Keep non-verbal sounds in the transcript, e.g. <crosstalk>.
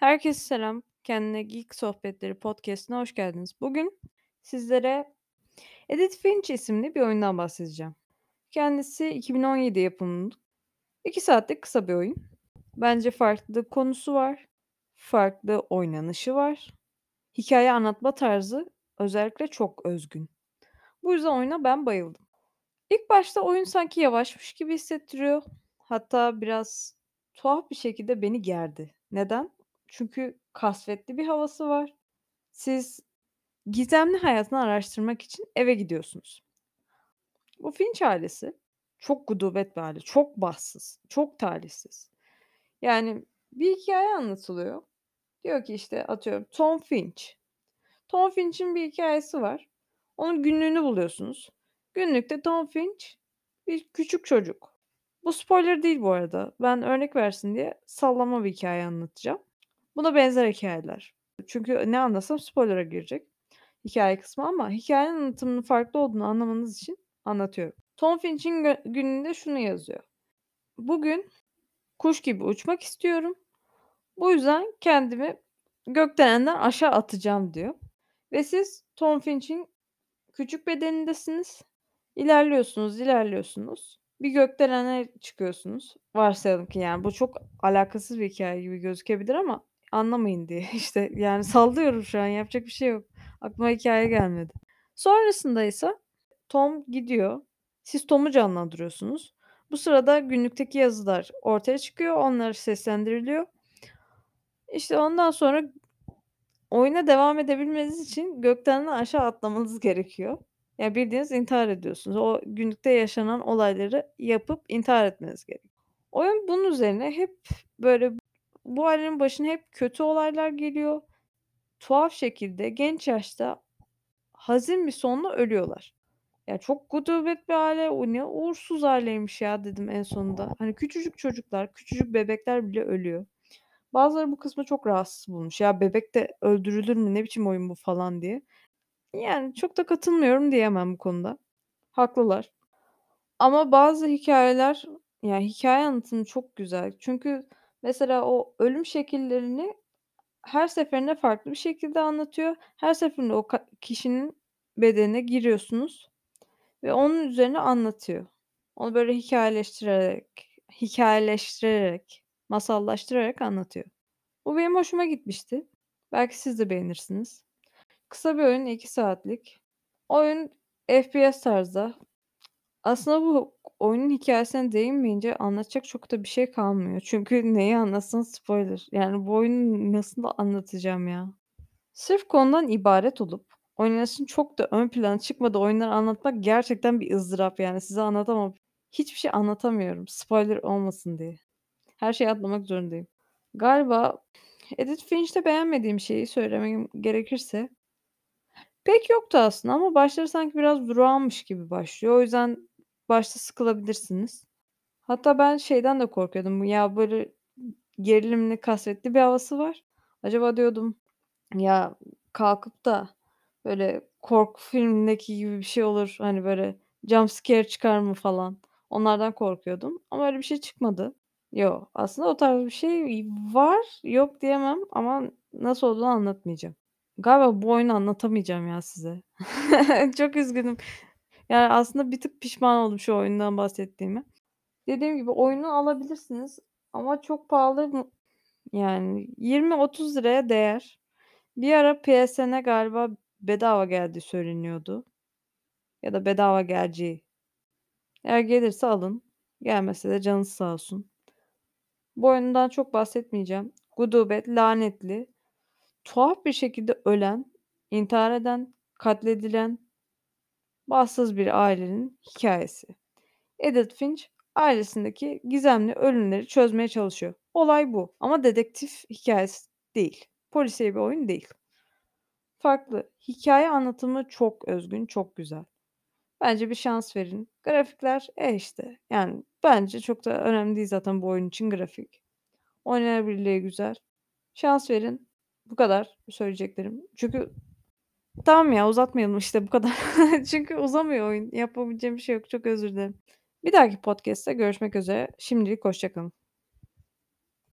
Herkese selam. Kendine Geek Sohbetleri podcast'ine hoş geldiniz. Bugün sizlere Edith Finch isimli bir oyundan bahsedeceğim. Kendisi 2017 yapımı. 2 saatlik kısa bir oyun. Bence farklı konusu var. Farklı oynanışı var. Hikaye anlatma tarzı özellikle çok özgün. Bu yüzden oyuna ben bayıldım. İlk başta oyun sanki yavaşmış gibi hissettiriyor. Hatta biraz tuhaf bir şekilde beni gerdi. Neden? Çünkü kasvetli bir havası var. Siz gizemli hayatını araştırmak için eve gidiyorsunuz. Bu Finch ailesi çok gudubet bir aile. Çok bahtsız, çok talihsiz. Yani bir hikaye anlatılıyor. Diyor ki işte atıyorum Tom Finch. Tom Finch'in bir hikayesi var. Onun günlüğünü buluyorsunuz. Günlükte Tom Finch bir küçük çocuk. Bu spoiler değil bu arada. Ben örnek versin diye sallama bir hikaye anlatacağım. Buna benzer hikayeler. Çünkü ne anlasam spoiler'a girecek hikaye kısmı ama hikayenin anlatımının farklı olduğunu anlamanız için anlatıyorum. Tom Finch'in gününde şunu yazıyor. Bugün kuş gibi uçmak istiyorum. Bu yüzden kendimi gökdelenden aşağı atacağım diyor. Ve siz Tom Finch'in küçük bedenindesiniz. İlerliyorsunuz, ilerliyorsunuz. Bir gökdelene çıkıyorsunuz. Varsayalım ki yani bu çok alakasız bir hikaye gibi gözükebilir ama anlamayın diye. <laughs> İşte yani sallıyorum şu an yapacak bir şey yok. Aklıma hikaye gelmedi. Sonrasında ise Tom gidiyor. Siz Tom'u canlandırıyorsunuz. Bu sırada günlükteki yazılar ortaya çıkıyor. Onlar seslendiriliyor. İşte ondan sonra oyuna devam edebilmeniz için gökten aşağı atlamanız gerekiyor. Yani bildiğiniz intihar ediyorsunuz. O günlükte yaşanan olayları yapıp intihar etmeniz gerekiyor. Oyun bunun üzerine hep böyle bu ailenin başına hep kötü olaylar geliyor. Tuhaf şekilde genç yaşta hazin bir sonla ölüyorlar. Ya çok gudubet bir aile. O ne uğursuz aileymiş ya dedim en sonunda. Hani küçücük çocuklar, küçücük bebekler bile ölüyor. Bazıları bu kısmı çok rahatsız bulmuş. Ya bebek de öldürülür mü ne biçim oyun bu falan diye. Yani çok da katılmıyorum diyemem bu konuda. Haklılar. Ama bazı hikayeler yani hikaye anlatımı çok güzel. Çünkü mesela o ölüm şekillerini her seferinde farklı bir şekilde anlatıyor. Her seferinde o kişinin bedenine giriyorsunuz ve onun üzerine anlatıyor. Onu böyle hikayeleştirerek, hikayeleştirerek, masallaştırarak anlatıyor. Bu benim hoşuma gitmişti. Belki siz de beğenirsiniz. Kısa bir oyun 2 saatlik. Oyun FPS tarzda. Aslında bu oyunun hikâyesine değinmeyince anlatacak çok da bir şey kalmıyor. Çünkü neyi anlatsan spoiler. Yani bu oyunu nasıl anlatacağım ya? Sırf konudan ibaret olup oynanışın çok da ön plana çıkmadığı oyunları anlatmak gerçekten bir ızdırap yani. Size anlatamam. Hiçbir şey anlatamıyorum spoiler olmasın diye. Her şeyi atlamak zorundayım. Galiba Edith Finch'te beğenmediğim şeyi söylemem gerekirse pek yoktu aslında ama başları sanki biraz durağanmış gibi başlıyor. O yüzden başta sıkılabilirsiniz. Hatta ben şeyden de korkuyordum. Ya böyle gerilimli, kasvetli bir havası var. Acaba diyordum ya kalkıp da böyle korku filmindeki gibi bir şey olur. Hani böyle jump scare çıkar mı falan. Onlardan korkuyordum. Ama öyle bir şey çıkmadı. Yo, aslında o tarz bir şey var. Yok diyemem ama nasıl olduğunu anlatmayacağım. Galiba bu oyunu anlatamayacağım ya size. <laughs> Çok üzgünüm. Yani aslında bir tık pişman oldum şu oyundan bahsettiğime. Dediğim gibi oyunu alabilirsiniz ama çok pahalı? Yani 20-30 liraya değer. Bir ara PSN'e galiba bedava geldi söyleniyordu. Ya da bedava geleceği. Eğer gelirse alın. Gelmese de canınız sağ olsun. Bu oyundan çok bahsetmeyeceğim. Gudubet, lanetli, tuhaf bir şekilde ölen, intihar eden, katledilen bahtsız bir ailenin hikayesi. Edith Finch ailesindeki gizemli ölümleri çözmeye çalışıyor. Olay bu ama dedektif hikayesi değil. Polisiye bir oyun değil. Farklı. Hikaye anlatımı çok özgün, çok güzel. Bence bir şans verin. Grafikler e işte. Yani bence çok da önemli değil zaten bu oyun için grafik. Oynanabilirliği güzel. Şans verin. Bu kadar söyleyeceklerim. Çünkü tamam ya uzatmayalım işte bu kadar. <laughs> Çünkü uzamıyor oyun. Yapabileceğim bir şey yok. Çok özür dilerim. Bir dahaki podcast'te görüşmek üzere. Şimdilik hoşça kalın.